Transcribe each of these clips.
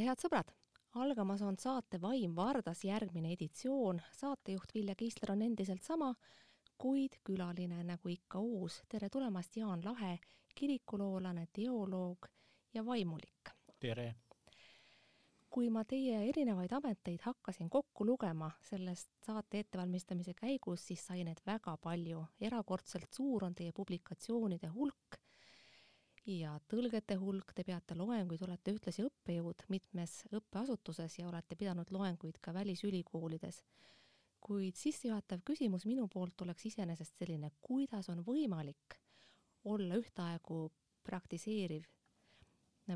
tere, head sõbrad! algamas on saate Vaim Vardas järgmine editsioon. saatejuht Vilja Kiisler on endiselt sama, kuid külaline nagu ikka uus. tere tulemast, Jaan Lahe, kirikuloolane, teoloog ja vaimulik. tere! kui ma teie erinevaid ameteid hakkasin kokku lugema sellest saate ettevalmistamise käigus, siis sai neid väga palju. erakordselt suur on teie publikatsioonide hulk ja tõlgete hulk, te peate loenguid, olete ühtlasi õppejõud mitmes õppeasutuses ja olete pidanud loenguid ka välisülikoolides. kuid sissejuhatav küsimus minu poolt oleks iseenesest selline, kuidas on võimalik olla ühtaegu praktiseeriv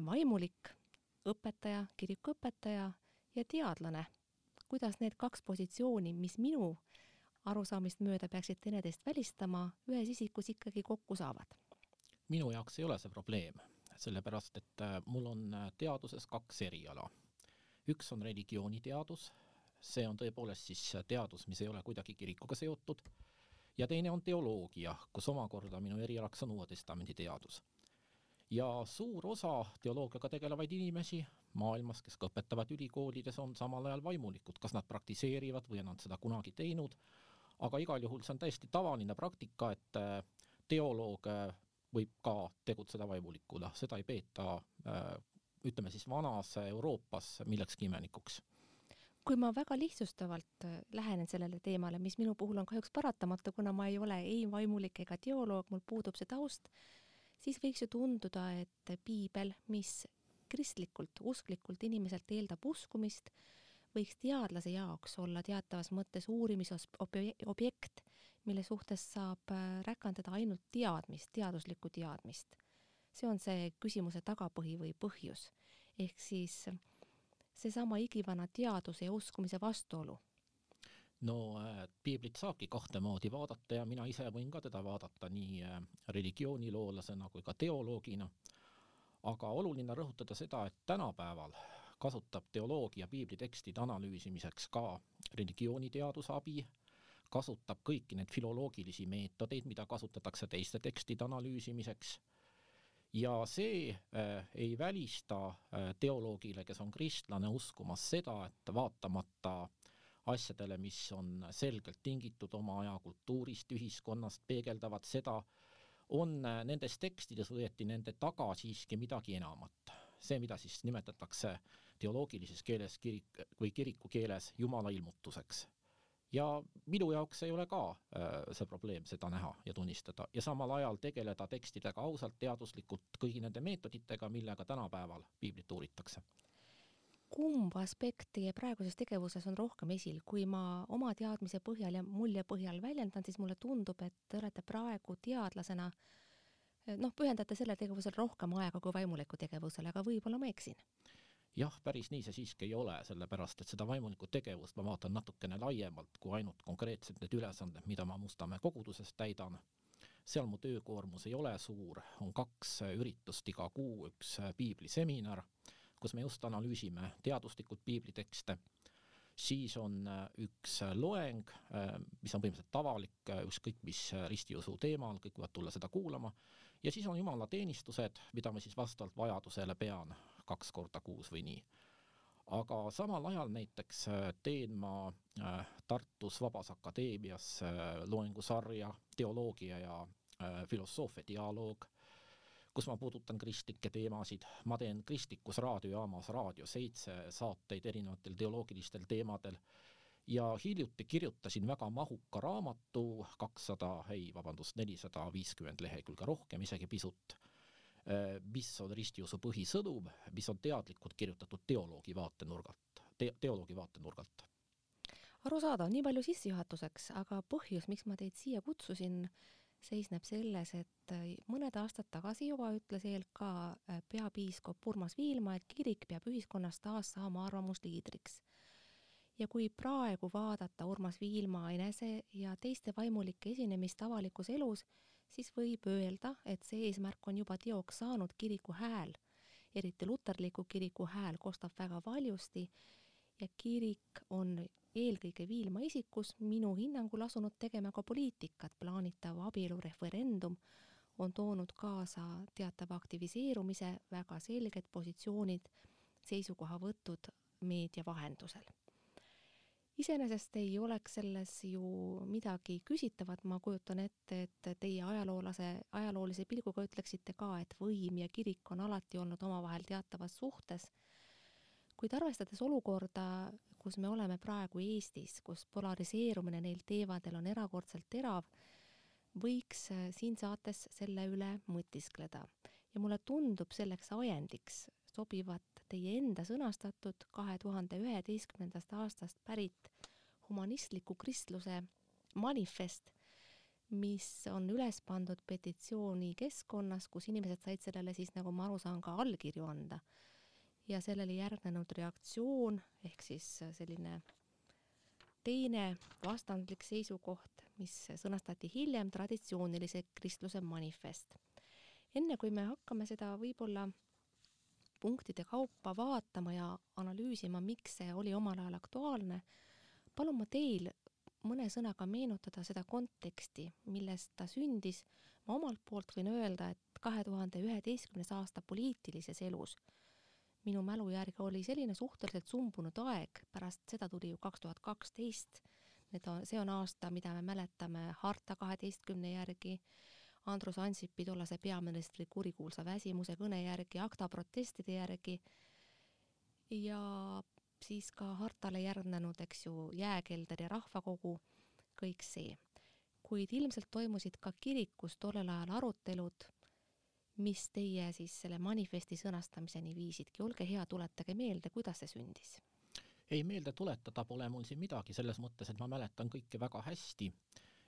vaimulik, õpetaja, kirikuõpetaja ja teadlane. kuidas need kaks positsiooni, mis minu arusaamist mööda peaksid teineteist välistama, ühes isikus ikkagi kokku saavad minu jaoks ei ole see probleem, sellepärast et äh, mul on äh, teaduses kaks eriala. üks on religiooniteadus, see on tõepoolest siis äh, teadus, mis ei ole kuidagi kirikuga seotud, ja teine on teoloogia, kus omakorda minu erialaks on Uue Testamendi teadus. ja suur osa teoloogiaga tegelevaid inimesi maailmas, kes ka õpetavad ülikoolides, on samal ajal vaimulikud, kas nad praktiseerivad või on nad seda kunagi teinud, aga igal juhul see on täiesti tavaline praktika, et teoloog võib ka tegutseda vaimulikuna, seda ei peeta äh, ütleme siis vanas Euroopas millekski imenikuks. Kui ma väga lihtsustavalt äh, lähenen sellele teemale, mis minu puhul on kahjuks paratamatu, kuna ma ei ole ei vaimulik ega teoloog, mul puudub see taust, siis võiks ju tunduda, et piibel, mis kristlikult, usklikult inimeselt eeldab uskumist, võiks teadlase jaoks olla teatavas mõttes uurimisobjekt, mille suhtes saab äh, räkandada ainult teadmist, teaduslikku teadmist. see on see küsimuse tagapõhi või põhjus. ehk siis seesama igivana teaduse ja uskumise vastuolu no äh, piiblit saabki kahte moodi vaadata ja mina ise võin ka teda vaadata nii äh, religiooniloolasena kui ka teoloogina. aga oluline rõhutada seda, et tänapäeval kasutab teoloogia piiblitekstide analüüsimiseks ka religiooniteaduse abi, kasutab kõiki neid filoloogilisi meetodeid, mida kasutatakse teiste tekstide analüüsimiseks ja see äh, ei välista äh, teoloogile, kes on kristlane, uskumas seda, et vaatamata asjadele, mis on selgelt tingitud oma aja kultuurist, ühiskonnast, peegeldavad seda, on äh, nendes tekstides võeti nende taga siiski midagi enamat see, mida siis nimetatakse teoloogilises keeles kirik või kiriku keeles Jumala ilmutuseks. Ja minu jaoks ei ole ka äh, see probleem seda näha ja tunnistada. Ja samal ajal tegeleda tekstidega ausalt, teaduslikult, kõigi nende meetoditega, millega tänapäeval piiblit uuritakse. Kumb aspekt teie praeguses tegevuses on rohkem esil, kui ma oma teadmise põhjal ja mulje põhjal väljendan, siis mulle tundub, et te olete praegu teadlasena noh, pühendate sellele tegevusele rohkem aega kui vaimuliku tegevusele, aga võib-olla ma eksin? Jah, päris nii see siiski ei ole, sellepärast et seda vaimulikku tegevust ma vaatan natukene laiemalt kui ainult konkreetselt need ülesanded, mida ma Mustamäe koguduses täidan. seal mu töökoormus ei ole suur, on kaks üritust iga kuu, üks piibliseminar, kus me just analüüsime teaduslikult piiblitekste siis on üks loeng, mis on põhimõtteliselt avalik, ükskõik mis ristiusu teemal, kõik võivad tulla seda kuulama, ja siis on jumalateenistused, mida ma siis vastavalt vajadusele pean kaks korda kuus või nii. aga samal ajal näiteks teen ma Tartus Vabas Akadeemias loengusarja Teoloogia ja filosoofia dialoog kus ma puudutan kristlikke teemasid, ma teen kristlikus raadiojaamas Raadio seitse saateid erinevatel teoloogilistel teemadel ja hiljuti kirjutasin väga mahuka raamatu, kakssada, ei vabandust, nelisada viiskümmend lehekülge rohkem, isegi pisut, mis on ristiusu põhisõnum, mis on teadlikult kirjutatud teoloogi vaatenurgalt te, teoloogi vaatenurgalt arusaadav, nii palju sissejuhatuseks, aga põhjus, miks ma teid siia kutsusin, seisneb selles, et äh, mõned aastad tagasi juba ütles ELK äh, peapiiskop Urmas Viilma, et kirik peab ühiskonnas taas saama arvamusliidriks. ja kui praegu vaadata Urmas Viilma enese ja teiste vaimulike esinemist avalikus elus, siis võib öelda, et see eesmärk on juba teoks saanud, kiriku hääl, eriti luterliku kiriku hääl kostab väga valjusti ja kirik on eelkõige Viilma isikus minu hinnangul asunud tegema ka poliitikat, plaanitav abielureferendum on toonud kaasa teatava aktiviseerumise, väga selged positsioonid seisukohavõtud meedia vahendusel. Iseenesest ei oleks selles ju midagi küsitavat, ma kujutan ette, et teie ajaloolase, ajaloolise pilguga ütleksite ka, et võim ja kirik on alati olnud omavahel teatavas suhtes, kuid arvestades olukorda, kus me oleme praegu Eestis, kus polariseerumine neil teemadel on erakordselt terav, võiks siin saates selle üle mõtiskleda. Ja mulle tundub selleks ajendiks sobivat teie enda sõnastatud kahe tuhande üheteistkümnendast aastast pärit humanistliku kristluse manifest, mis on üles pandud petitsiooni keskkonnas, kus inimesed said sellele siis, nagu ma aru saan, ka allkirju anda. ja sellele järgnenud reaktsioon ehk siis selline teine vastandlik seisukoht, mis sõnastati hiljem, traditsioonilise kristluse manifest enne kui me hakkame seda võib-olla punktide kaupa vaatama ja analüüsima, miks see oli omal ajal aktuaalne, palun ma teil mõne sõnaga meenutada seda konteksti, millest ta sündis. ma omalt poolt võin öelda, et kahe tuhande üheteistkümnes aasta poliitilises elus minu mälu järgi oli selline suhteliselt sumbunud aeg, pärast seda tuli ju kaks tuhat kaksteist. Need on, see on aasta, mida me mäletame harta kaheteistkümne järgi Andrus Ansipi, tollase peaministri kurikuulsa väsimuse kõne järgi, akta protestide järgi ja siis ka hartale järgnenud, eks ju, jääkelder ja rahvakogu, kõik see. kuid ilmselt toimusid ka kirikus tollel ajal arutelud, mis teie siis selle manifesti sõnastamiseni viisidki, olge hea, tuletage meelde, kuidas see sündis? ei, meelde tuletada pole mul siin midagi, selles mõttes, et ma mäletan kõike väga hästi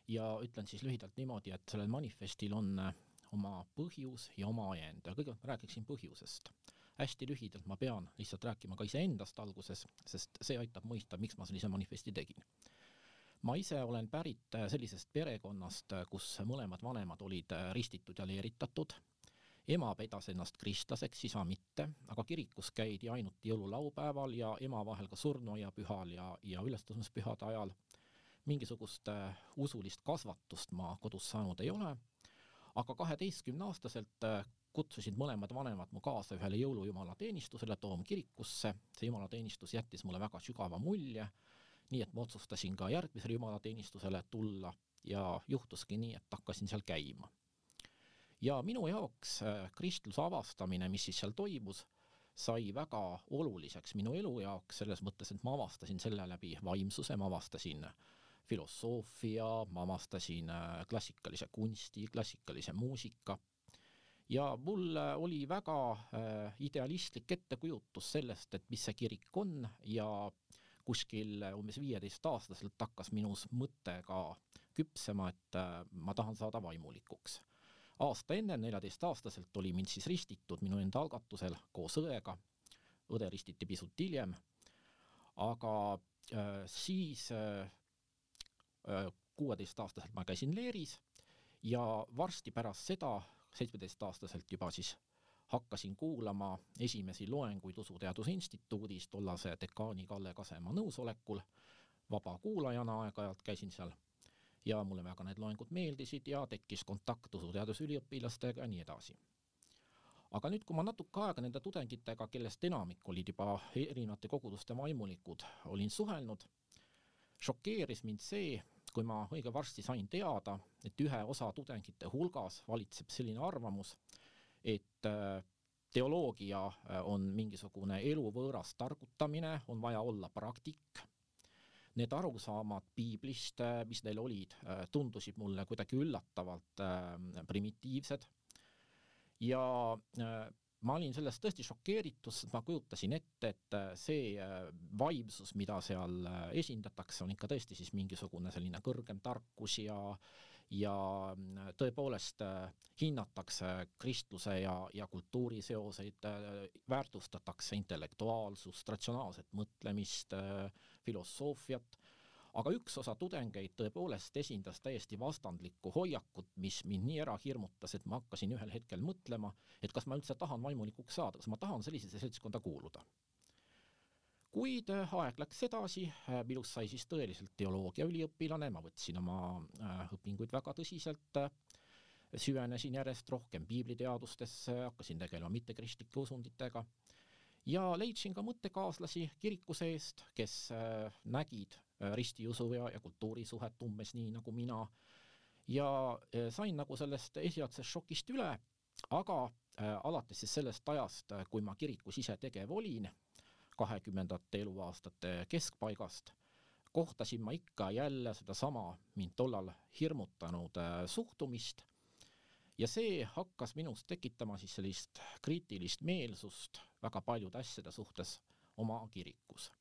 ja ütlen siis lühidalt niimoodi, et sellel manifestil on äh, oma põhjus ja oma ajend ja kõigepealt ma räägiksin põhjusest. hästi lühidalt ma pean lihtsalt rääkima ka iseendast alguses, sest see aitab mõista, miks ma sellise manifesti tegin. ma ise olen pärit äh, sellisest perekonnast, äh, kus mõlemad vanemad olid ristitud ja leeritatud, ema pidas ennast kristlaseks, isa mitte, aga kirikus käidi ainult jõululaupäeval ja ema vahel ka surnuaia pühal ja, ja ülestõusmispühade ajal mingisugust äh, usulist kasvatust ma kodus saanud ei ole, aga kaheteistkümneaastaselt äh, kutsusid mõlemad vanemad mu kaasa ühele jõulujumalateenistusele Toomkirikusse, see jumalateenistus jättis mulle väga sügava mulje, nii et ma otsustasin ka järgmisele jumalateenistusele tulla ja juhtuski nii, et hakkasin seal käima. ja minu jaoks äh, kristluse avastamine, mis siis seal toimus, sai väga oluliseks minu elu jaoks selles mõttes, et ma avastasin selle läbi vaimsuse, ma avastasin filosoofia, ma avastasin äh, klassikalise kunsti, klassikalise muusika. Ja mul äh, oli väga äh, idealistlik ettekujutus sellest, et mis see kirik on ja kuskil umbes viieteistaastaselt hakkas minus mõte ka küpsema, et ma tahan saada vaimulikuks. aasta enne, neljateistaastaselt oli mind siis ristitud minu enda algatusel koos õega, õde ristiti pisut hiljem, aga siis kuueteistaastaselt ma käisin Leeris ja varsti pärast seda, seitsmeteistaastaselt juba siis hakkasin kuulama esimesi loenguid Usuteaduse Instituudis tollase dekaani Kalle Kasemaa nõusolekul, vaba kuulajana aeg-ajalt käisin seal ja mulle väga need loengud meeldisid ja tekkis kontakt usuteaduse üliõpilastega ja nii edasi. aga nüüd, kui ma natuke aega nende tudengitega, kellest enamik olid juba erinevate koguduste vaimulikud, olin suhelnud, šokeeris mind see, kui ma õige varsti sain teada, et ühe osa tudengite hulgas valitseb selline arvamus, et äh, teoloogia äh, on mingisugune eluvõõras targutamine, on vaja olla praktik. Need arusaamad piiblist, äh, mis neil olid, tundusid mulle kuidagi üllatavalt primitiivsed. ja ma olin sellest tõesti šokeeritud, sest ma kujutasin ette, et äh, see äh, vaimsus, mida seal äh, esindatakse, on ikka tõesti siis mingisugune selline kõrgem tarkus ja ja tõepoolest hinnatakse kristluse ja, ja kultuuri seoseid, väärtustatakse intellektuaalsust, ratsionaalset mõtlemist, filosoofiat aga üks osa tudengeid tõepoolest esindas täiesti vastandlikku hoiakut, mis mind nii ära hirmutas, et ma hakkasin ühel hetkel mõtlema, et kas ma üldse tahan vaimulikuks saada, kas ma tahan sellisesse seltskonda kuuluda. kuid äh, aeg läks edasi, äh, minust sai siis tõeliselt teoloogiaüliõpilane, ma võtsin oma äh, õpinguid väga tõsiselt, süvenesin järjest rohkem piibliteadustesse, hakkasin tegelema mittekristlike usunditega ja leidsin ka mõttekaaslasi kiriku seest, kes nägid ristiusu ja, ja kultuuri suhet umbes nii nagu mina ja äh, sain nagu sellest esialgsest šokist üle, aga alates siis sellest ajast, kui ma kirikus ise tegev olin, kahekümnendate eluaastate keskpaigast, kohtasin ma ikka jälle sedasama mind tollal hirmutanud suhtumist ja see hakkas minus tekitama siis sellist kriitilist meelsust väga paljude asjade suhtes oma kirikus.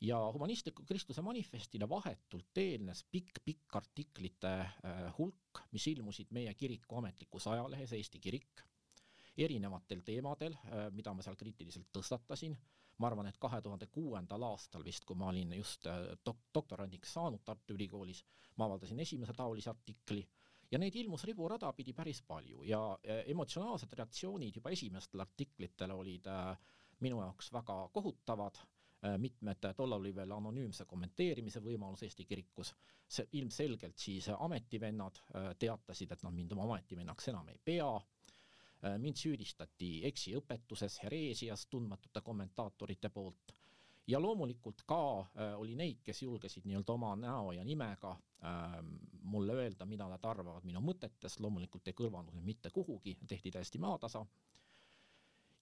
Ja humanistliku kristluse manifestile vahetult eelnes pikk-pikk artiklite äh, hulk, mis ilmusid meie kiriku ametlikus ajalehes Eesti Kirik, erinevatel teemadel, äh, mida ma seal kriitiliselt tõstatasin, ma arvan, et kahe tuhande kuuendal aastal vist, kui ma olin just äh, dok-, doktorandiks saanud Tartu Ülikoolis, ma avaldasin esimese taolise artikli. Ja neid ilmus riburada pidi päris palju ja emotsionaalsed reaktsioonid juba esimestel artiklitel olid minu jaoks väga kohutavad mitmed, tollal oli veel anonüümse kommenteerimise võimalus Eesti kirikus, see ilmselgelt siis ametivennad äh, teatasid, et nad mind oma ametivennaks enam ei pea, mind süüdistati eksiõpetuses, hereesias tundmatute kommentaatorite poolt. Ja loomulikult ka äh, oli neid, kes julgesid nii-öelda oma näo ja nimega äh, mulle öelda, mida nad arvavad minu mõtetest, loomulikult ei kõlvanud need mitte kuhugi, tehti täiesti maatasa.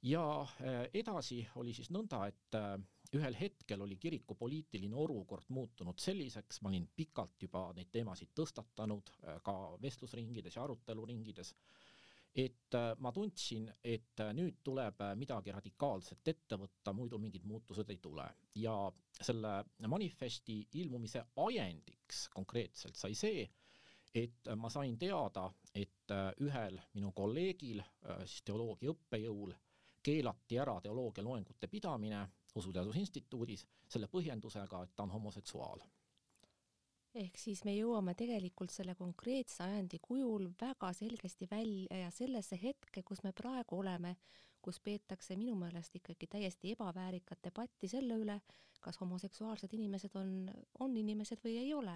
ja äh, edasi oli siis nõnda, et äh, ühel hetkel oli kiriku poliitiline olukord muutunud selliseks, ma olin pikalt juba neid teemasid tõstatanud äh, ka vestlusringides ja aruteluringides et äh, ma tundsin, et äh, nüüd tuleb midagi radikaalset ette võtta, muidu mingid muutused ei tule. ja selle manifesti ilmumise ajendiks konkreetselt sai see, et ma sain teada, et ühel minu kolleegil, siis teoloogia õppejõul, keelati ära teoloogia loengute pidamine Usuteaduse Instituudis selle põhjendusega, et ta on homoseksuaal. Ehk siis me jõuame tegelikult selle konkreetse ajandi kujul väga selgesti välja ja sellesse hetke, kus me praegu oleme, kus peetakse minu meelest ikkagi täiesti ebaväärikat debatti selle üle, kas homoseksuaalsed inimesed on, on inimesed või ei ole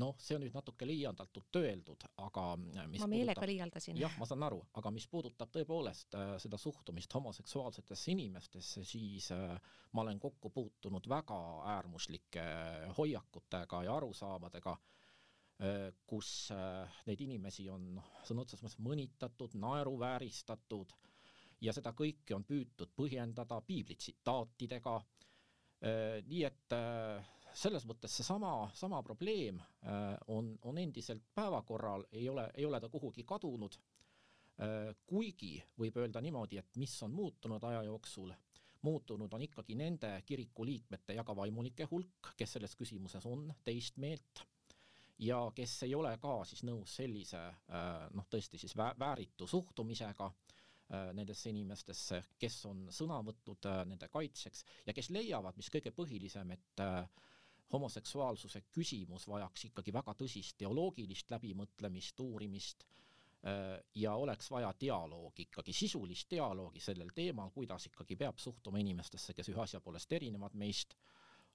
noh, see on nüüd natuke liialdatult öeldud, aga äh, ma meelega liialdasin. jah, ma saan aru, aga mis puudutab tõepoolest äh, seda suhtumist homoseksuaalsetesse inimestesse, siis äh, ma olen kokku puutunud väga äärmuslike hoiakutega ja arusaamadega kus neid inimesi on noh, sõna otseses mõttes mõnitatud, naeruvääristatud ja seda kõike on püütud põhjendada piiblitsitaatidega nii et selles mõttes seesama, sama probleem äh, on, on endiselt päevakorral, ei ole, ei ole ta kuhugi kadunud äh,. kuigi võib öelda niimoodi, et mis on muutunud aja jooksul, muutunud on ikkagi nende kiriku liikmete ja ka vaimunike hulk, kes selles küsimuses on teist meelt ja kes ei ole ka siis nõus sellise äh, noh, tõesti siis vä vääritu suhtumisega nendesse inimestesse, kes on sõna võtnud nende kaitseks ja kes leiavad, mis kõige põhilisem, et homoseksuaalsuse küsimus vajaks ikkagi väga tõsist teoloogilist läbimõtlemist, uurimist äh, ja oleks vaja dialoogi ikkagi, sisulist dialoogi sellel teemal, kuidas ikkagi peab suhtuma inimestesse, kes ühe asja poolest erinevad meist,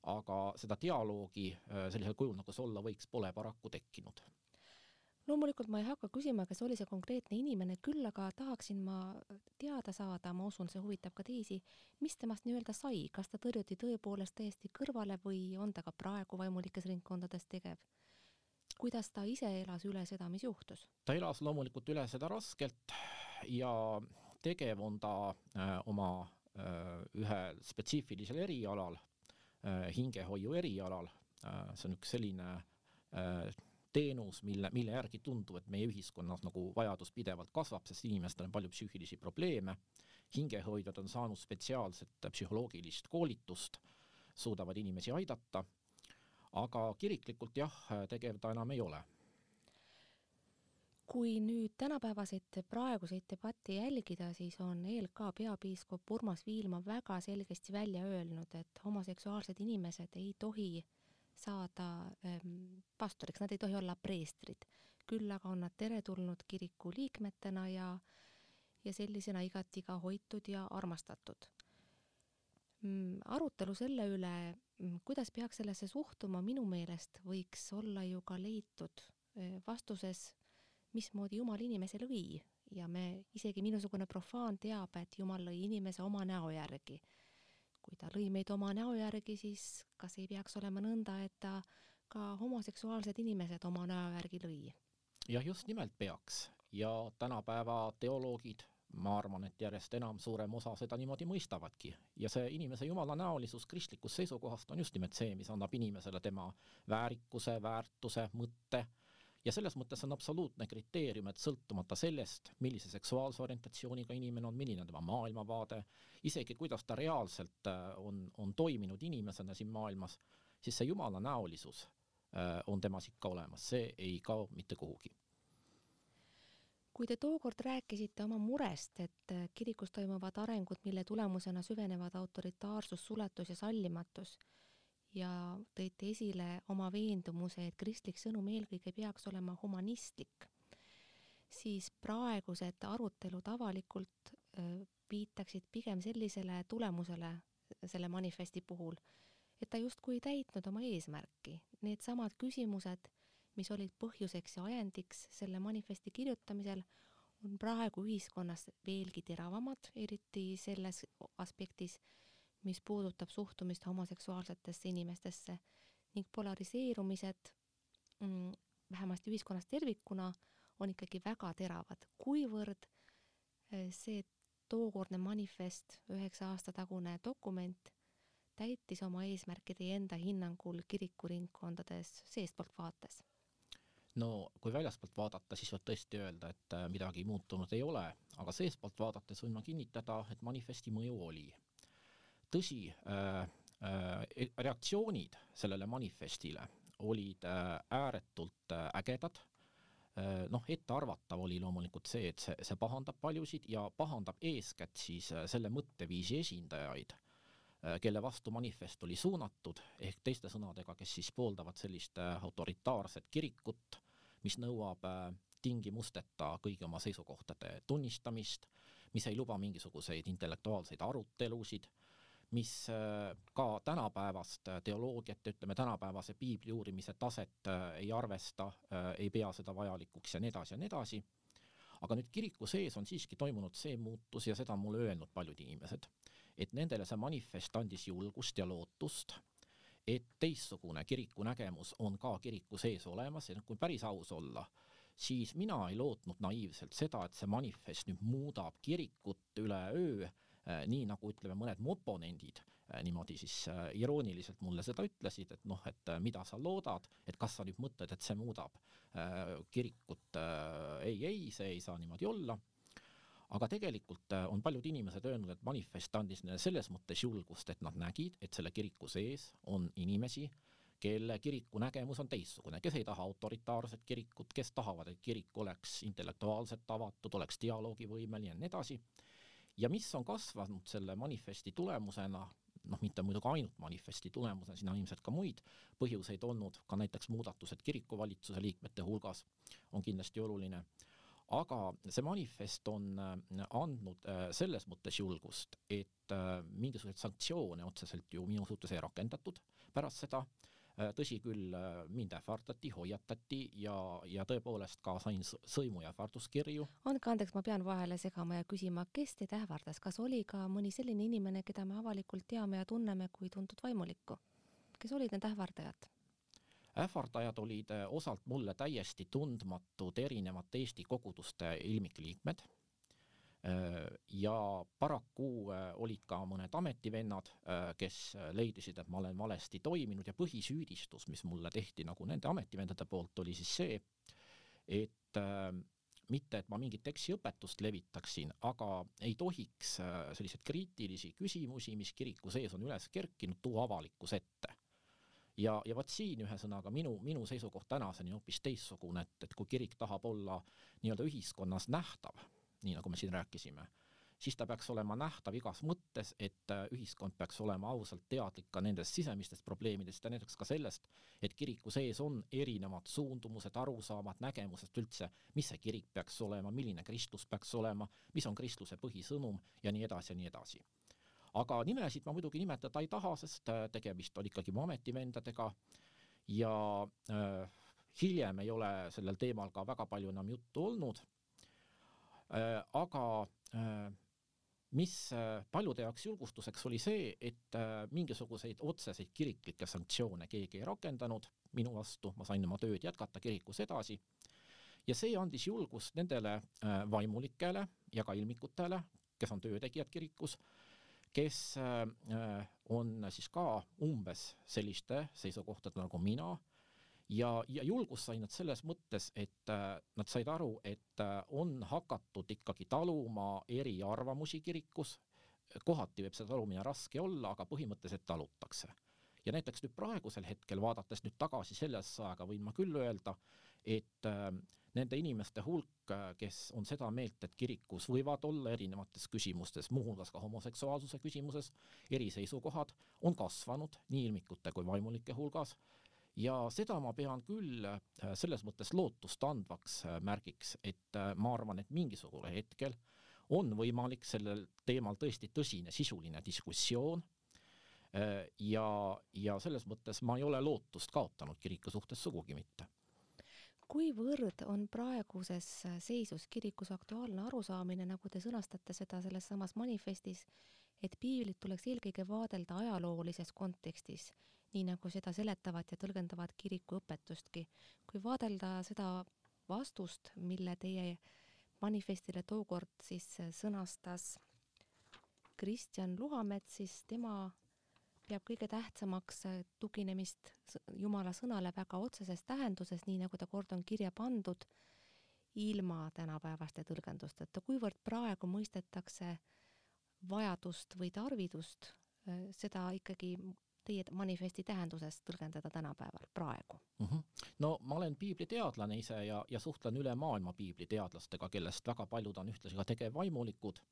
aga seda dialoogi äh, sellisel kujul, nagu see olla võiks, pole paraku tekkinud loomulikult ma ei hakka küsima, kes oli see konkreetne inimene, küll aga tahaksin ma teada saada, ma usun, see huvitab ka teisi, mis temast nii-öelda sai, kas ta tõrjuti tõepoolest täiesti kõrvale või on ta ka praegu vaimulikes ringkondades tegev? kuidas ta ise elas üle seda, mis juhtus? ta elas loomulikult üle seda raskelt ja tegev on ta äh, oma äh, ühel spetsiifilisel erialal äh,, hingehoiu erialal see on üks selline teenus, mille, mille järgi tundub, et meie ühiskonnas nagu vajadus pidevalt kasvab, sest inimestel on palju psüühilisi probleeme, hingehoidjad on saanud spetsiaalset psühholoogilist koolitust, suudavad inimesi aidata, aga kiriklikult jah, tegev ta enam ei ole. kui nüüd tänapäevaseid praeguseid debatte jälgida, siis on ELK peapiiskop Urmas Viilma väga selgesti välja öelnud, et homoseksuaalsed inimesed ei tohi saada ähm, pastoriks, nad ei tohi olla preestrid. küll aga on nad teretulnud kiriku liikmetena ja, ja sellisena igati ka hoitud ja armastatud mm,. arutelu selle üle, mm, kuidas peaks sellesse suhtuma, minu meelest võiks olla ju ka leitud vastuses, mismoodi Jumal inimese lõi ja me, isegi minusugune profaan teab, et Jumal lõi inimese oma näo järgi. Kui ta lõi meid oma näo järgi, siis kas ei peaks olema nõnda, et ta ka homoseksuaalsed inimesed oma näo järgi lõi? jah, just nimelt peaks ja tänapäeva teoloogid ma arvan, et järjest enam suurem osa seda niimoodi mõistavadki ja see inimese jumalanäolisus kristlikust seisukohast on just nimelt see, mis annab inimesele tema väärikuse, väärtuse, mõtte ja selles mõttes on absoluutne kriteerium, et sõltumata sellest, millise seksuaalse orientatsiooniga inimene on, milline on tema maailmavaade, isegi kuidas ta reaalselt äh, on, on toiminud inimesena siin maailmas, siis see jumalanäolisus äh, on temas ikka olemas, see ei kao mitte kuhugi. Kui te tookord rääkisite oma murest, et äh, kirikus toimuvad arengud, mille tulemusena süvenevad autoritaarsus, suletus ja sallimatus ja tõite esile oma veendumuse, et kristlik sõnum eelkõige peaks olema humanistlik, siis praegused arutelud avalikult viitaksid pigem sellisele tulemusele selle manifesti puhul, et ta justkui ei täitnud oma eesmärki. Needsamad küsimused mis olid põhjuseks ja ajendiks selle manifesti kirjutamisel, on praegu ühiskonnas veelgi teravamad, eriti selles aspektis, mis puudutab suhtumist homoseksuaalsetesse inimestesse ning polariseerumised mm, vähemasti ühiskonnas tervikuna on ikkagi väga teravad, kuivõrd eh, see tookordne manifest, üheksa aasta tagune dokument, täitis oma eesmärki teie enda hinnangul kirikuringkondades seestpoolt vaates no kui väljaspoolt vaadata, siis võib tõesti öelda, et äh, midagi muutunud ei ole, aga seestpoolt vaadates võin ma kinnitada, et manifesti mõju oli. Tõsi äh,, äh, reaktsioonid sellele manifestile olid äh, ääretult äh, ägedad. Äh,, noh, ettearvatav oli loomulikult see, et see, see pahandab paljusid ja pahandab eeskätt siis äh, selle mõtteviisi esindajaid äh, kelle vastu manifest oli suunatud, ehk teiste sõnadega, kes siis pooldavad sellist autoritaarset kirikut, mis nõuab tingimusteta kõigi oma seisukohtade tunnistamist, mis ei luba mingisuguseid intellektuaalseid arutelusid, mis äh, ka tänapäevast teoloogiat, ütleme tänapäevase piibli uurimise taset äh, ei arvesta, ei pea seda vajalikuks ja nii edasi ja nii edasi. aga nüüd kiriku sees on siiski toimunud see muutus ja seda on mulle öelnud paljud inimesed, et nendele see manifest andis julgust ja lootust et teistsugune kiriku nägemus on ka kiriku sees olemas ja kui päris aus olla, siis mina ei lootnud naiivselt seda, et see manifest nüüd muudab kirikut üleöö, äh, nii nagu ütleme, mõned mu oponendid äh, niimoodi siis äh, irooniliselt mulle seda ütlesid, et noh, et mida sa loodad, et kas sa nüüd mõtled, et see muudab kirikut, ei, ei, see ei saa niimoodi olla aga tegelikult äh, on paljud inimesed öelnud, et manifest andis neile selles mõttes julgust, et nad nägid, et selle kiriku sees on inimesi, kelle kiriku nägemus on teistsugune, kes ei taha autoritaarset kirikut, kes tahavad, et kirik oleks intellektuaalselt avatud, oleks dialoogivõimeline ja nii edasi. Ja mis on kasvanud selle manifesti tulemusena, noh, mitte muidugi ainult manifesti tulemusena, siin on ilmselt ka muid põhjuseid olnud, ka näiteks muudatused kirikuvalitsuse liikmete hulgas on kindlasti oluline. Aga see manifest on äh, andnud äh, selles mõttes julgust, et äh, mingisuguseid sanktsioone otseselt ju minu suhtes ei rakendatud pärast seda, tõsi küll, mind ähvardati, hoiatati ja, ja tõepoolest ka sain sõimu ja ähvarduskirju. andke andeks, ma pean vahele segama ja küsima, kes teid ähvardas, kas oli ka mõni selline inimene, keda me avalikult teame ja tunneme kui tuntud vaimulikku? kes olid need ähvardajad? ähvardajad olid eh, osalt mulle täiesti tundmatud erinevate Eesti koguduste ilmikliikmed ja paraku eh, olid ka mõned ametivennad, kes leidisid, et ma olen valesti toiminud ja põhisüüdistus, mis mulle tehti nagu nende ametivendade poolt, oli siis see, et mitte, et ma mingit eksiõpetust levitaksin, aga ei tohiks selliseid kriitilisi küsimusi, mis kiriku sees on üles kerkinud, tuua avalikkuse ette. Ja, ja vot siin ühesõnaga minu, minu seisukoht tänaseni on hoopis teistsugune, et, et kui kirik tahab olla nii-öelda ühiskonnas nähtav, nii nagu me siin rääkisime, siis ta peaks olema nähtav igas mõttes, et äh, ühiskond peaks olema ausalt teadlik ka nendest sisemistest probleemidest ja näiteks ka sellest, et kiriku sees on erinevad suundumused, arusaamad, nägemused üldse, mis see kirik peaks olema, milline kristlus peaks olema, mis on kristluse põhisõnum ja nii edasi ja nii edasi. Aga nimesid ma muidugi nimetada ei taha, sest äh, tegemist oli ikkagi mu ametivendadega ja äh, hiljem ei ole sellel teemal ka väga palju enam juttu olnud aga mis paljude jaoks julgustuseks oli see, et mingisuguseid otseseid kiriklikke sanktsioone keegi ei rakendanud minu vastu, ma sain oma tööd jätkata kirikus edasi. Ja see andis julgust nendele vaimulikele ja ka ilmikutele, kes on töötegijad kirikus, kes on siis ka umbes selliste seisukohtade nagu mina ja, ja julgust said nad selles mõttes, et äh, nad said aru, et äh, on hakatud ikkagi taluma eriarvamusi kirikus, kohati võib see talumine raske olla, aga põhimõtteliselt talutakse. ja näiteks nüüd praegusel hetkel, vaadates nüüd tagasi sellesse aega, võin ma küll öelda, et äh, nende inimeste hulk, kes on seda meelt, et kirikus võivad olla erinevates küsimustes, muuhulgas ka homoseksuaalsuse küsimuses, eriseisukohad, on kasvanud nii ilmikute kui vaimulike hulgas ja seda ma pean küll äh, selles mõttes lootustandvaks äh, märgiks, et äh, ma arvan, et mingisugusel hetkel on võimalik sellel teemal tõesti tõsine sisuline diskussioon. Ja, ja selles mõttes ma ei ole lootust kaotanud kiriku suhtes sugugi mitte. Kuivõrd on praeguses seisus kirikus aktuaalne arusaamine, nagu te sõnastate seda selles samas manifestis, et piiblit tuleks eelkõige vaadelda ajaloolises kontekstis nii nagu seda seletavad ja tõlgendavad kiriku õpetustki. kui vaadelda seda vastust, mille teie manifestile tookord siis sõnastas Kristjan Luhamets, siis tema peab kõige tähtsamaks tuginemist Jumala sõnale väga otseses tähenduses, nii nagu ta kord on kirja pandud, ilma tänapäevaste tõlgendusteta. kuivõrd praegu mõistetakse vajadust või tarvidust seda ikkagi teie manifesti tähenduses tõlgendada tänapäeval, praegu mm? -hmm. no ma olen piibliteadlane ise ja, ja suhtlen üle maailma piibliteadlastega, kellest väga paljud on ühtlasi ka tegevvaimulikud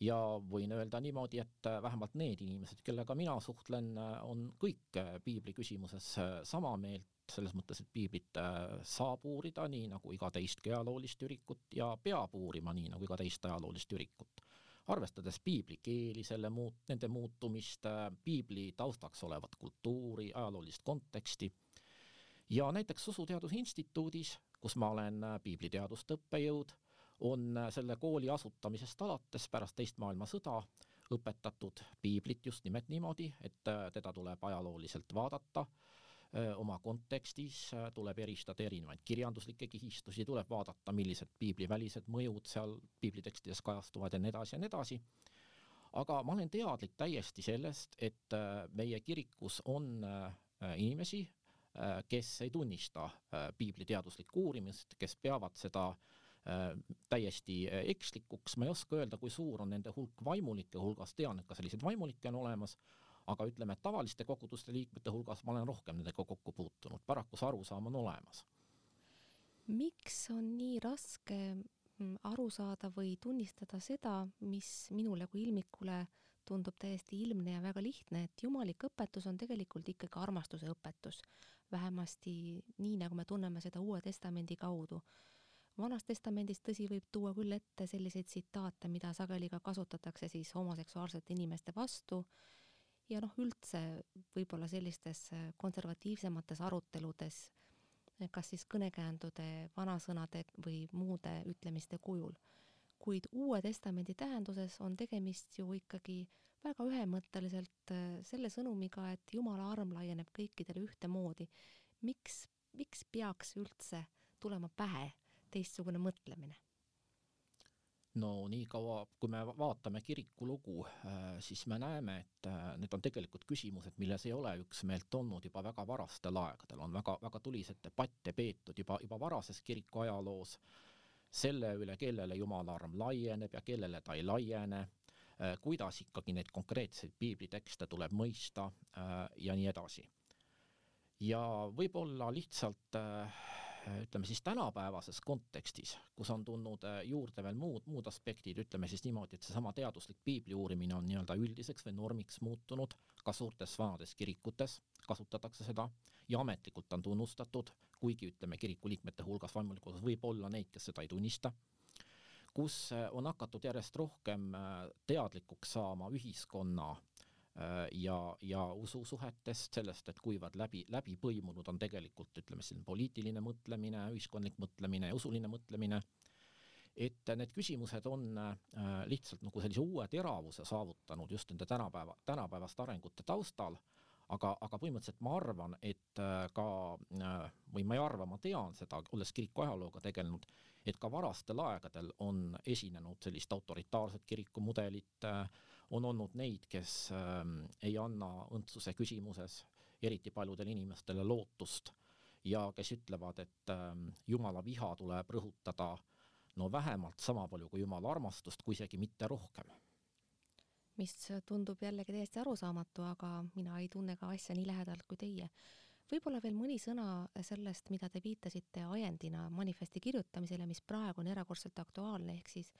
ja võin öelda niimoodi, et äh, vähemalt need inimesed, kellega mina suhtlen, äh, on kõik äh, piibli küsimuses sama meelt, selles mõttes, et piiblit saab uurida nii nagu iga teist ajaloolist ürikut ja peab uurima nii nagu iga teist ajaloolist ürikut arvestades piibli keeli, selle muut-, nende muutumist, äh, piibli taustaks olevat kultuuri, ajaloolist konteksti. ja näiteks Usuteaduse Instituudis, kus ma olen äh, piibliteaduste õppejõud, on äh, selle kooli asutamisest alates pärast teist maailmasõda õpetatud piiblit just nimelt niimoodi, et teda tuleb ajalooliselt vaadata oma kontekstis, tuleb eristada erinevaid kirjanduslikke kihistusi, tuleb vaadata, millised piiblivälised mõjud seal piiblitekstides kajastuvad ja nii edasi ja nii edasi. aga ma olen teadlik täiesti sellest, et meie kirikus on inimesi, kes ei tunnista piibliteaduslikku uurimist, kes peavad seda täiesti ekslikuks, ma ei oska öelda, kui suur on nende hulk vaimulike hulgas, tean, et ka selliseid vaimulikke on olemas aga ütleme, et tavaliste koguduste liikmete hulgas ma olen rohkem nendega kokku puutunud, paraku see arusaam on olemas. miks on nii raske mm, aru saada või tunnistada seda, mis minule kui ilmikule tundub täiesti ilmne ja väga lihtne, et jumalik õpetus on tegelikult ikkagi armastuse õpetus. vähemasti nii, nagu me tunneme seda Uue Testamendi kaudu. vanas Testamendis, tõsi, võib tuua küll ette selliseid tsitaate, mida sageli ka kasutatakse siis homoseksuaalsete inimeste vastu ja noh, üldse võib-olla sellistes äh, konservatiivsemates aruteludes, kas siis kõnekäändude, vanasõnade või muude ütlemiste kujul. kuid Uue Testamendi tähenduses on tegemist ju ikkagi väga ühemõtteliselt äh, selle sõnumiga, et Jumala arm laieneb kõikidele ühtemoodi. miks, miks peaks üldse tulema pähe teistsugune mõtlemine? No niikaua, kui me vaatame kiriku lugu, äh, siis me näeme, et äh, need on tegelikult küsimused, milles ei ole üksmeelt olnud juba väga varastel aegadel, on väga, väga tuliseid debatte peetud juba, juba varases kiriku ajaloos selle üle, kellele jumala arm laieneb ja kellele ta ei laiene, äh, kuidas ikkagi neid konkreetseid piiblitekste tuleb mõista ja nii edasi. ja võib-olla lihtsalt äh, ütleme siis tänapäevases kontekstis, kus on tulnud äh, juurde veel muud, muud aspektid, ütleme siis niimoodi, et seesama teaduslik piibli uurimine on nii-öelda üldiseks või normiks muutunud, ka suurtes vanades kirikutes kasutatakse seda ja ametlikult on tunnustatud, kuigi ütleme, kiriku liikmete hulgas vaimulikus võib olla neid, kes seda ei tunnista, kus äh, on hakatud järjest rohkem teadlikuks saama ühiskonna ja, ja ususuhetest, sellest, et kuivõrd läbi, läbi põimunud on tegelikult ütleme, selline poliitiline mõtlemine, ühiskondlik mõtlemine ja usuline mõtlemine. et need küsimused on lihtsalt nagu sellise uue teravuse saavutanud just nende tänapäeva, tänapäevaste arengute taustal aga, aga põhimõtteliselt ma arvan, et ka või ma ei arva, ma tean seda, olles kiriku ajalooga tegelenud, et ka varastel aegadel on esinenud sellist autoritaarset kirikumudelit, on olnud neid, kes ei anna õndsuse küsimuses eriti paljudele inimestele lootust ja kes ütlevad, et ähm, Jumala viha tuleb rõhutada no vähemalt sama palju kui Jumala armastust, kui isegi mitte rohkem. mis tundub jällegi täiesti arusaamatu, aga mina ei tunne ka asja nii lähedalt kui teie. võib-olla veel mõni sõna sellest, mida te viitasite ajendina manifesti kirjutamisele, mis praegu on erakordselt aktuaalne, ehk siis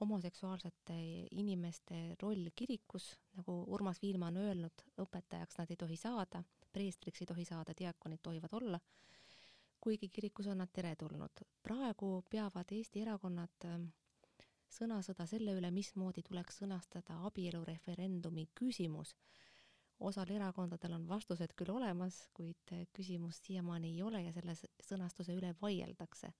homoseksuaalsete inimeste roll kirikus, nagu Urmas Viilma on öelnud, õpetajaks nad ei tohi saada, preestriks ei tohi saada, diakonid tohivad olla, kuigi kirikus on nad teretulnud. praegu peavad Eesti erakonnad ähm, sõnasõda selle üle, mismoodi tuleks sõnastada abielureferendumi küsimus. osal erakondadel on vastused küll olemas, kuid küsimust siiamaani ei ole ja selle sõnastuse üle vaieldakse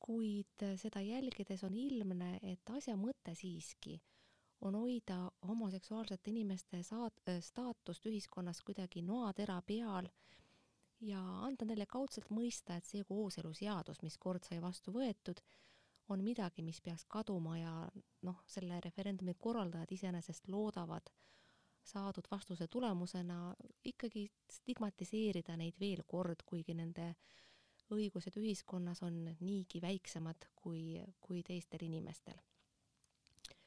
kuid seda jälgides on ilmne, et asja mõte siiski on hoida homoseksuaalsete inimeste saat-, staatust ühiskonnas kuidagi noatera peal ja anda neile kaudselt mõista, et see kooseluseadus, mis kord sai vastu võetud, on midagi, mis peaks kaduma ja noh, selle referendumi korraldajad iseenesest loodavad saadud vastuse tulemusena ikkagi stigmatiseerida neid veel kord, kuigi nende äh, õigused ühiskonnas on niigi väiksemad kui, kui teistel inimestel.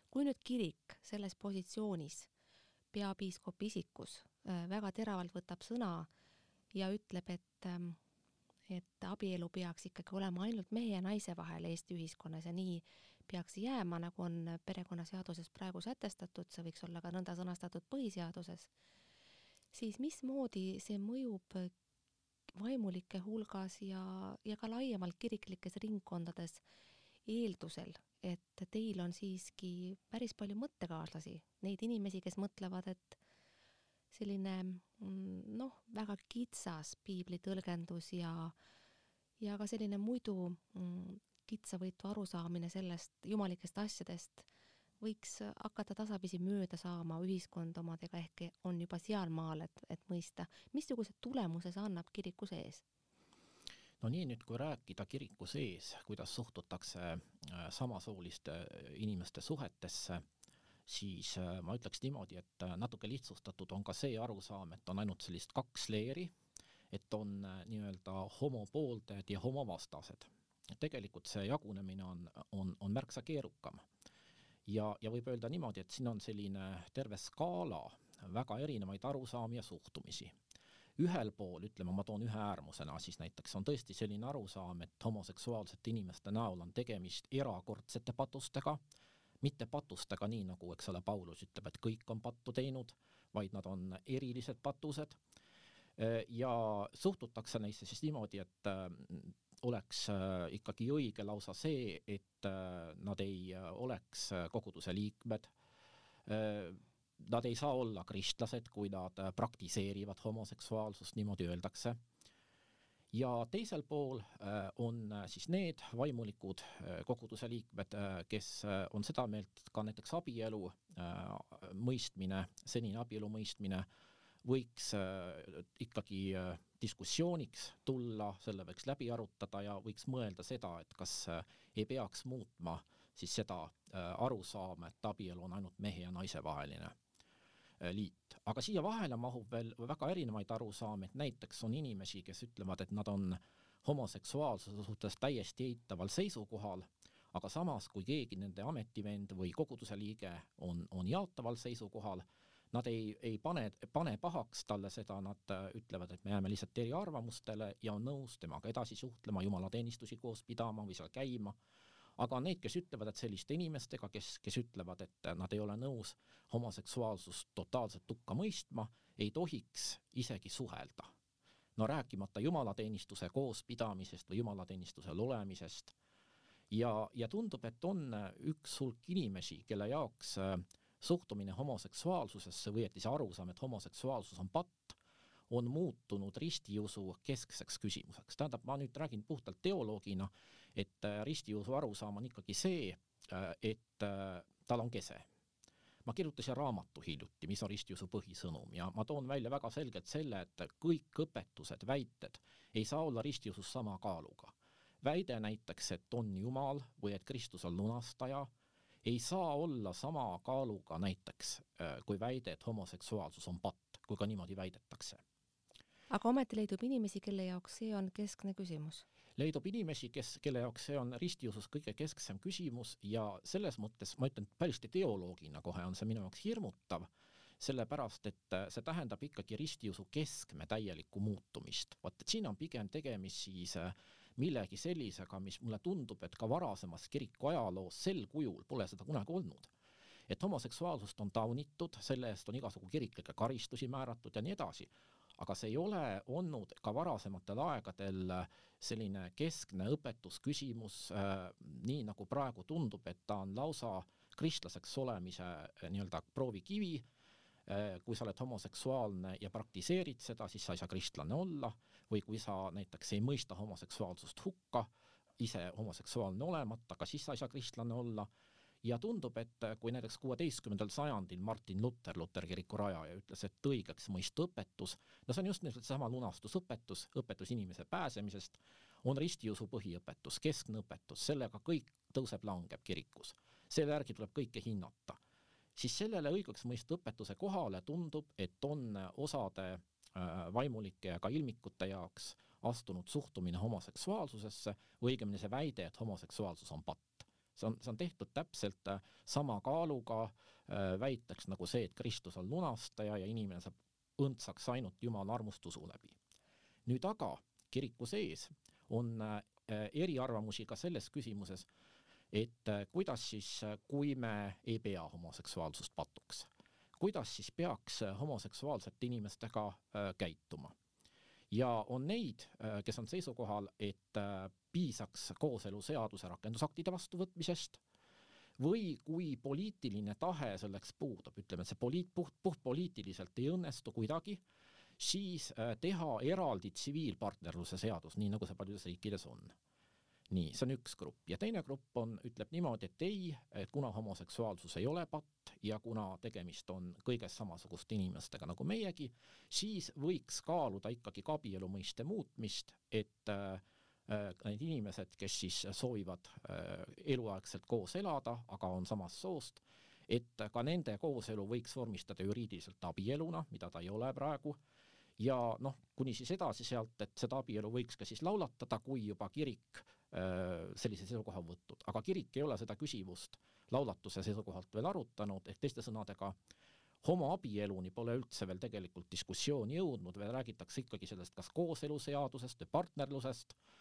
kui nüüd kirik selles positsioonis peapiiskopi isikus äh, väga teravalt võtab sõna ja ütleb, et ähm, et abielu peaks ikkagi olema ainult mehe ja naise vahel Eesti ühiskonnas ja nii peaks jääma, nagu on perekonnaseaduses praegu sätestatud, see võiks olla ka nõnda sõnastatud põhiseaduses, siis mismoodi see mõjub vaimulike hulgas ja, ja ka laiemalt kiriklikes ringkondades eeldusel, et teil on siiski päris palju mõttekaaslasi, neid inimesi, kes mõtlevad, et selline mm, noh, väga kitsas piiblitõlgendus ja, ja ka selline muidu mm, kitsavõitu arusaamine sellest jumalikest asjadest võiks hakata tasapisi mööda saama ühiskond omadega, ehk on juba sealmaal, et, et mõista, missuguse tulemuse see annab kiriku sees? no nii nüüd, kui rääkida kiriku sees, kuidas suhtutakse äh, samasooliste äh, inimeste suhetesse, siis äh, ma ütleks niimoodi, et natuke lihtsustatud on ka see arusaam, et on ainult sellist kaks leeri, et on nii-öelda homopooldajad ja homovastased. tegelikult see jagunemine on, on, on märksa keerukam ja, ja võib öelda niimoodi, et siin on selline terve skaala väga erinevaid arusaami ja suhtumisi. ühel pool, ütleme, ma toon ühe äärmusena, siis näiteks on tõesti selline arusaam, et homoseksuaalsete inimeste näol on tegemist erakordsete patustega, mitte patustega nii, nagu, eks ole, Paulus ütleb, et kõik on pattu teinud, vaid nad on erilised patused ja suhtutakse neisse siis niimoodi, et oleks äh, ikkagi õige lausa see, et äh, nad ei äh, oleks koguduse liikmed. Nad ei saa olla kristlased, kui nad praktiseerivad homoseksuaalsust, niimoodi öeldakse. ja teisel pool on siis need vaimulikud koguduse liikmed, kes on seda meelt, ka näiteks abielu mõistmine, senine abielu mõistmine võiks ikkagi diskussiooniks tulla, selle võiks läbi arutada ja võiks mõelda seda, et kas äh, ei peaks muutma siis seda äh, arusaama, et abielu on ainult mehe ja naise vaheline äh, liit. aga siia vahele mahub veel väga erinevaid arusaami, et näiteks on inimesi, kes ütlevad, et nad on homoseksuaalsuse suhtes täiesti eitaval seisukohal, aga samas, kui keegi nende ametivend või koguduse liige on, on jaataval seisukohal, nad ei, ei pane, pane pahaks talle seda, nad äh, ütlevad, et me jääme lihtsalt eriarvamustele ja on nõus temaga edasi suhtlema, jumalateenistusi koos pidama või seal käima, aga need, kes ütlevad, et selliste inimestega, kes, kes ütlevad, et nad ei ole nõus homoseksuaalsust totaalselt hukka mõistma, ei tohiks isegi suhelda. no rääkimata jumalateenistuse koospidamisest või jumalateenistusel olemisest, ja, ja tundub, et on üks hulk inimesi, kelle jaoks äh, suhtumine homoseksuaalsusesse või õieti see arusaam, et homoseksuaalsus on patt, on muutunud ristiusu keskseks küsimuseks. tähendab, ma nüüd räägin puhtalt teoloogina, et ristiusu arusaam on ikkagi see, et tal on kese ma kirjutasin raamatu hiljuti, mis on ristiusu põhisõnum ja ma toon välja väga selgelt selle, et kõik õpetused, väited ei saa olla ristiusus sama kaaluga. väide näiteks, et on Jumal või et Kristus on lunastaja, ei saa olla sama kaaluga näiteks äh, kui väide, et homoseksuaalsus on patt, kui ka niimoodi väidetakse. aga ometi leidub inimesi, kelle jaoks see on keskne küsimus leidub inimesi, kes, kelle jaoks see on ristiusus kõige kesksem küsimus ja selles mõttes ma ütlen, paljusti teoloogina kohe on see minu jaoks hirmutav, sellepärast et see tähendab ikkagi ristiusu keskme täielikku muutumist. vot et siin on pigem tegemist siis äh, millegi sellisega, mis mulle tundub, et ka varasemas kiriku ajaloos sel kujul pole seda kunagi olnud et homoseksuaalsust on taunitud, selle eest on igasugu kiriklikke karistusi määratud ja nii edasi, aga see ei ole olnud ka varasematel aegadel selline keskne õpetusküsimus äh,, nii nagu praegu tundub, et ta on lausa kristlaseks olemise äh, nii-öelda proovikivi äh,. Kui sa oled homoseksuaalne ja praktiseerid seda, siis sa ei saa kristlane olla või kui sa näiteks ei mõista homoseksuaalsust hukka, ise homoseksuaalne olemata, ka siis sa ei saa kristlane olla ja tundub, et kui näiteks kuueteistkümnendal sajandil Martin Luther, Luteri kiriku rajaja, ütles, et õigeks mõista õpetus, no see on just nimelt seesama lunastusõpetus, õpetus inimese pääsemisest, on ristiusu põhiõpetus, keskne õpetus, sellega kõik tõuseb-langeb kirikus. selle järgi tuleb kõike hinnata. Siis sellele õigeks mõista õpetuse kohale tundub, et on osade äh, vaimulike ja ka ilmikute jaoks astunud suhtumine homoseksuaalsusesse või õigemini see väide, et homoseksuaalsus on patt see on, see on tehtud täpselt äh, sama kaaluga äh, väiteks nagu see, et Kristus on lunastaja ja inimene saab õndsaks ainult Jumala armustusu läbi. nüüd aga kiriku sees on eriarvamusi ka selles küsimuses, et kuidas siis, kui me ei pea homoseksuaalsust patuks, kuidas siis peaks homoseksuaalsete inimestega käituma ja on neid, kes on seisukohal, et piisaks kooseluseaduse rakendusaktide vastuvõtmisest või kui poliitiline tahe selleks puudub, ütleme, et see poliit-, puht, puhtpoliitiliselt ei õnnestu kuidagi, siis äh, teha eraldi tsiviilpartnerluse seadus, nii nagu see paljudes riikides on. Nii, see on üks grupp. Ja teine grupp on, ütleb niimoodi, et ei, et kuna homoseksuaalsus ei ole patt ja kuna tegemist on kõigest samasuguste inimestega nagu meiegi, siis võiks kaaluda ikkagi ka abielu mõiste muutmist, et äh, need inimesed, kes siis soovivad äh, eluaegselt koos elada, aga on samast soost, et ka nende kooselu võiks vormistada juriidiliselt abieluna, mida ta ei ole praegu, ja noh, kuni siis edasi sealt, et seda abielu võiks ka siis laulatada, kui juba kirik sellise seisukoha võtnud, aga kirik ei ole seda küsimust laulatuse seisukohalt veel arutanud, ehk teiste sõnadega, homoabieluni pole üldse veel tegelikult diskussiooni jõudnud, veel räägitakse ikkagi sellest kas kooseluseadusest või partnerlusest äh,,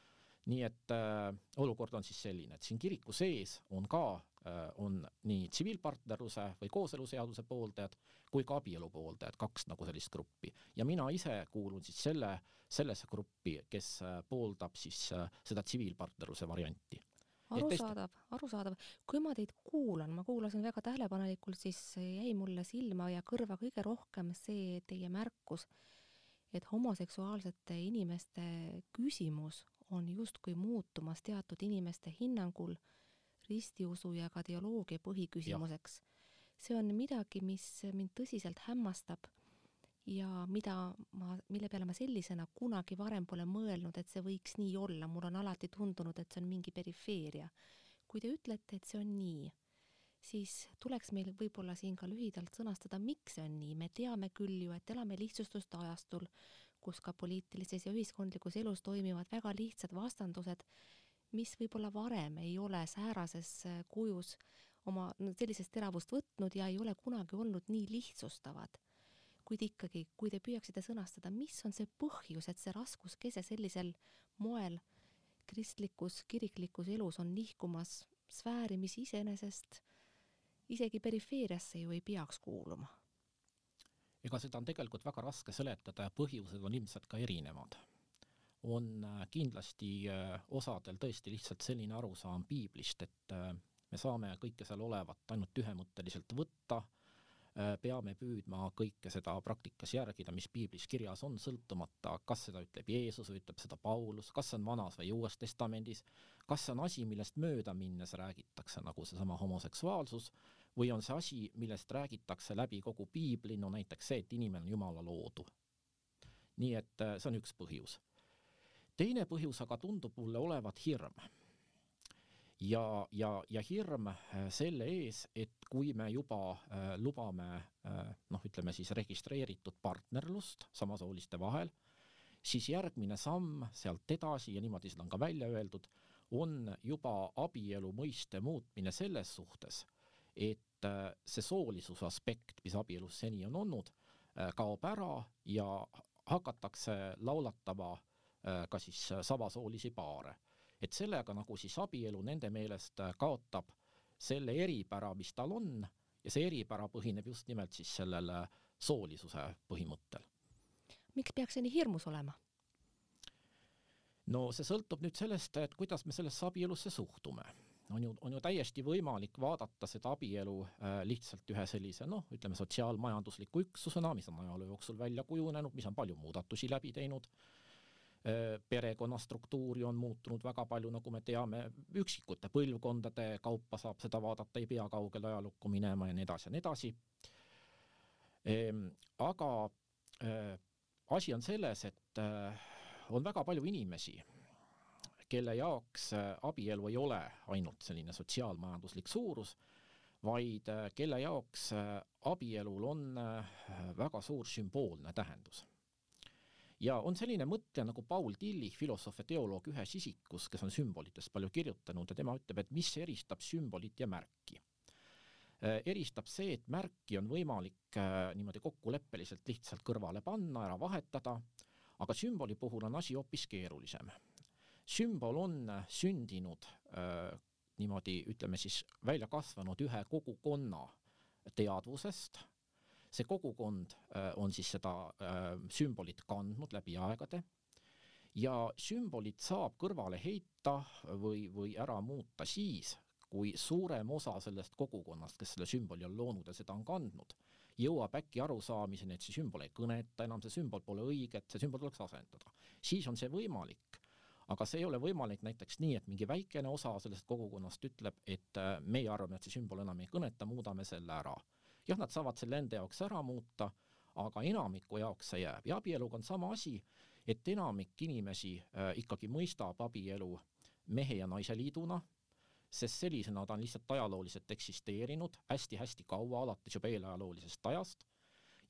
nii et äh, olukord on siis selline, et siin kiriku sees on ka äh,, on nii tsiviilpartnerluse või kooseluseaduse pooldajad kui ka abielu pooldajad, kaks nagu sellist gruppi. ja mina ise kuulun siis selle, sellesse gruppi, kes äh, pooldab siis äh, seda tsiviilpartnerluse varianti arusaadav, arusaadav. kui ma teid kuulan, ma kuulasin väga tähelepanelikult, siis jäi mulle silma ja kõrva kõige rohkem see teie märkus, et homoseksuaalsete inimeste küsimus on justkui muutumas teatud inimeste hinnangul ristiusu ja ka teoloogia põhiküsimuseks. see on midagi, mis mind tõsiselt hämmastab ja mida ma, mille peale ma sellisena kunagi varem pole mõelnud, et see võiks nii olla, mul on alati tundunud, et see on mingi perifeeria. kui te ütlete, et see on nii, siis tuleks meil võib-olla siin ka lühidalt sõnastada, miks see on nii, me teame küll ju, et elame lihtsustuste ajastul, kus ka poliitilises ja ühiskondlikus elus toimivad väga lihtsad vastandused, mis võib-olla varem ei ole säärases äh, kujus oma sellisest teravust võtnud ja ei ole kunagi olnud nii lihtsustavad. kuid ikkagi, kui te püüaksite sõnastada, mis on see põhjus, et see raskuskese sellisel moel kristlikus, kiriklikus elus on nihkumas sfääri, mis iseenesest isegi perifeeriasse ju ei peaks kuuluma ega seda on tegelikult väga raske seletada ja põhjused on ilmselt ka erinevad. on äh, kindlasti äh, osadel tõesti lihtsalt selline arusaam piiblist, et äh, me saame kõike seal olevat ainult ühemõtteliselt võtta, peame püüdma kõike seda praktikas järgida, mis piiblis kirjas on, sõltumata, kas seda ütleb Jeesus või ütleb seda Paulus, kas see on Vanas või Uues Testamendis, kas see on asi, millest mööda minnes räägitakse, nagu seesama homoseksuaalsus, või on see asi, millest räägitakse läbi kogu piibli, no näiteks see, et inimene on Jumala loodu. nii et äh, see on üks põhjus. teine põhjus aga tundub mulle olevat hirm. ja, ja, ja hirm äh, selle ees, et kui me juba äh, lubame äh, noh, ütleme siis registreeritud partnerlust samasooliste vahel, siis järgmine samm sealt edasi ja niimoodi seda on ka välja öeldud, on juba abielu mõiste muutmine selles suhtes, et see soolisuse aspekt, mis abielus seni on olnud, äh, kaob ära ja hakatakse laulatama äh, ka siis samasoolisi paare. et sellega nagu siis abielu nende meelest kaotab selle eripära, mis tal on ja see eripära põhineb just nimelt siis sellel soolisuse põhimõttel. miks peaks see nii hirmus olema? no see sõltub nüüd sellest, et kuidas me sellesse abielusse suhtume. On ju, on ju täiesti võimalik vaadata seda abielu äh, lihtsalt ühe sellise noh, ütleme sotsiaalmajandusliku üksusena, mis on ajaloo jooksul välja kujunenud, mis on palju muudatusi läbi teinud äh,. perekonna struktuuri on muutunud väga palju, nagu me teame, üksikute põlvkondade kaupa saab seda vaadata, ei pea kaugele ajalukku minema ja nii edasi ja nii edasi ehm,. aga äh, asi on selles, et on väga palju inimesi, kelle jaoks äh, abielu ei ole ainult selline sotsiaalmajanduslik suurus, vaid äh, kelle jaoks äh, abielul on väga suur sümboolne tähendus. ja on selline mõtleja nagu Paul Tillich, filosoof ja teoloog ühes isikus, kes on sümbolitest palju kirjutanud ja tema ütleb, et mis eristab sümbolit ja märki eristab see, et märki on võimalik niimoodi kokkuleppeliselt lihtsalt kõrvale panna, ära vahetada aga sümboli puhul on asi hoopis keerulisem. Sümbol on sündinud äh, niimoodi, ütleme siis, välja kasvanud ühe kogukonna teadvusest, see kogukond äh, on siis seda äh, sümbolit kandnud läbi aegade ja sümbolit saab kõrvale heita või, või ära muuta siis, kui suurem osa sellest kogukonnast, kes selle sümboli on loonud ja seda on kandnud, jõuab äkki arusaamiseni, et see sümbol ei kõneta enam, see sümbol pole õige, et see sümbol tuleks asendada. siis on see võimalik. Aga see ei ole võimalik näiteks nii, et mingi väikene osa sellest kogukonnast ütleb, et äh, meie arvame, et see sümbol enam ei kõneta, muudame selle ära. jah, nad saavad selle enda jaoks ära muuta, aga enamiku jaoks see jääb ja abieluga on sama asi, et enamik inimesi äh, ikkagi mõistab abielu mehe ja naise liiduna sest sellisena ta on lihtsalt ajalooliselt eksisteerinud hästi-hästi kaua, alates juba eelajaloolisest ajast,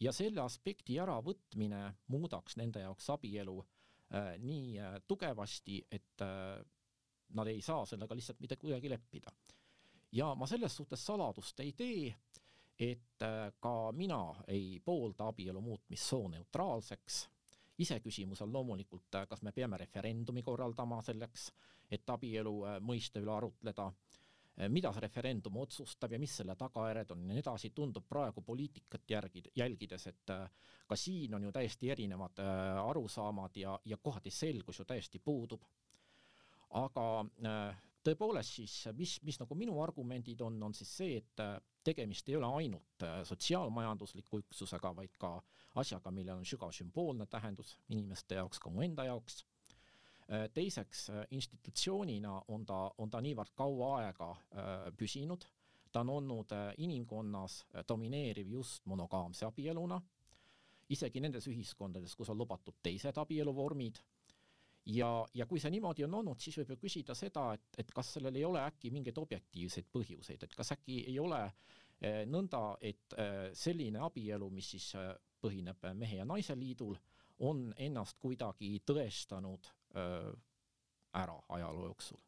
ja selle aspekti äravõtmine muudaks nende jaoks abielu äh, nii äh, tugevasti, et äh, nad ei saa sellega lihtsalt mitte kuidagi leppida. ja ma selles suhtes saladust ei tee, et äh, ka mina ei poolda abielu muutmist sooneutraalseks iseküsimus on loomulikult, äh, kas me peame referendumi korraldama selleks, et abielu äh, mõiste üle arutleda, äh, mida see referendum otsustab ja mis selle tagajärjed on ja nii edasi, tundub praegu poliitikat järgi, jälgides, et ka siin on ju täiesti erinevad arusaamad ja, ja kohati selgus ju täiesti puudub. aga tõepoolest siis, mis, mis nagu minu argumendid on, on siis see, et tegemist ei ole ainult sotsiaalmajandusliku üksusega, vaid ka asjaga, millel on sügav sümboolne tähendus inimeste jaoks, ka mu enda jaoks. Äh, teiseks, institutsioonina on ta, on ta niivõrd kaua aega püsinud, ta on olnud inimkonnas domineeriv just monogaamse abieluna, isegi nendes ühiskondades, kus on lubatud teised abieluvormid. Ja, ja kui see niimoodi on olnud, siis võib ju küsida seda, et, et kas sellel ei ole äkki mingeid objektiivseid põhjuseid, et kas äkki ei ole nõnda, et selline abielu, mis siis põhineb mehe ja naise liidul, on ennast kuidagi tõestanud ära ajaloo jooksul.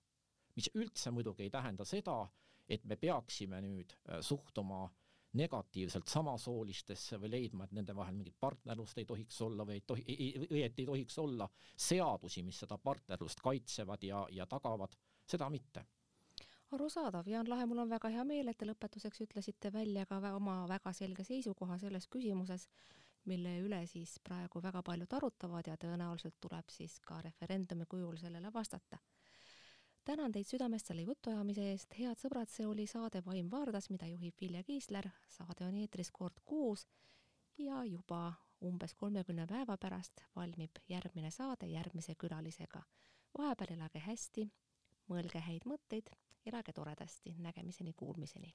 mis üldse muidugi ei tähenda seda, et me peaksime nüüd suhtuma negatiivselt samasoolistesse või leidma, et nende vahel mingit partnerlust ei tohiks olla või ei tohi, või et ei tohiks olla seadusi, mis seda partnerlust kaitsevad ja, ja tagavad, seda mitte. Arusaadav, Jaan Lahe, mul on väga hea meel, et te lõpetuseks ütlesite välja ka oma väga selge seisukoha selles küsimuses, mille üle siis praegu väga paljud arutavad ja tõenäoliselt tuleb siis ka referendumi kujul sellele vastata tänan teid südamest selle jutuajamise eest, head sõbrad, see oli saade Vaim Vaardas, mida juhib Vilja Kiisler, saade on eetris kord kuus ja juba umbes kolmekümne päeva pärast valmib järgmine saade järgmise külalisega. vahepeal elage hästi, mõelge häid mõtteid, elage toredasti, nägemiseni, kuulmiseni!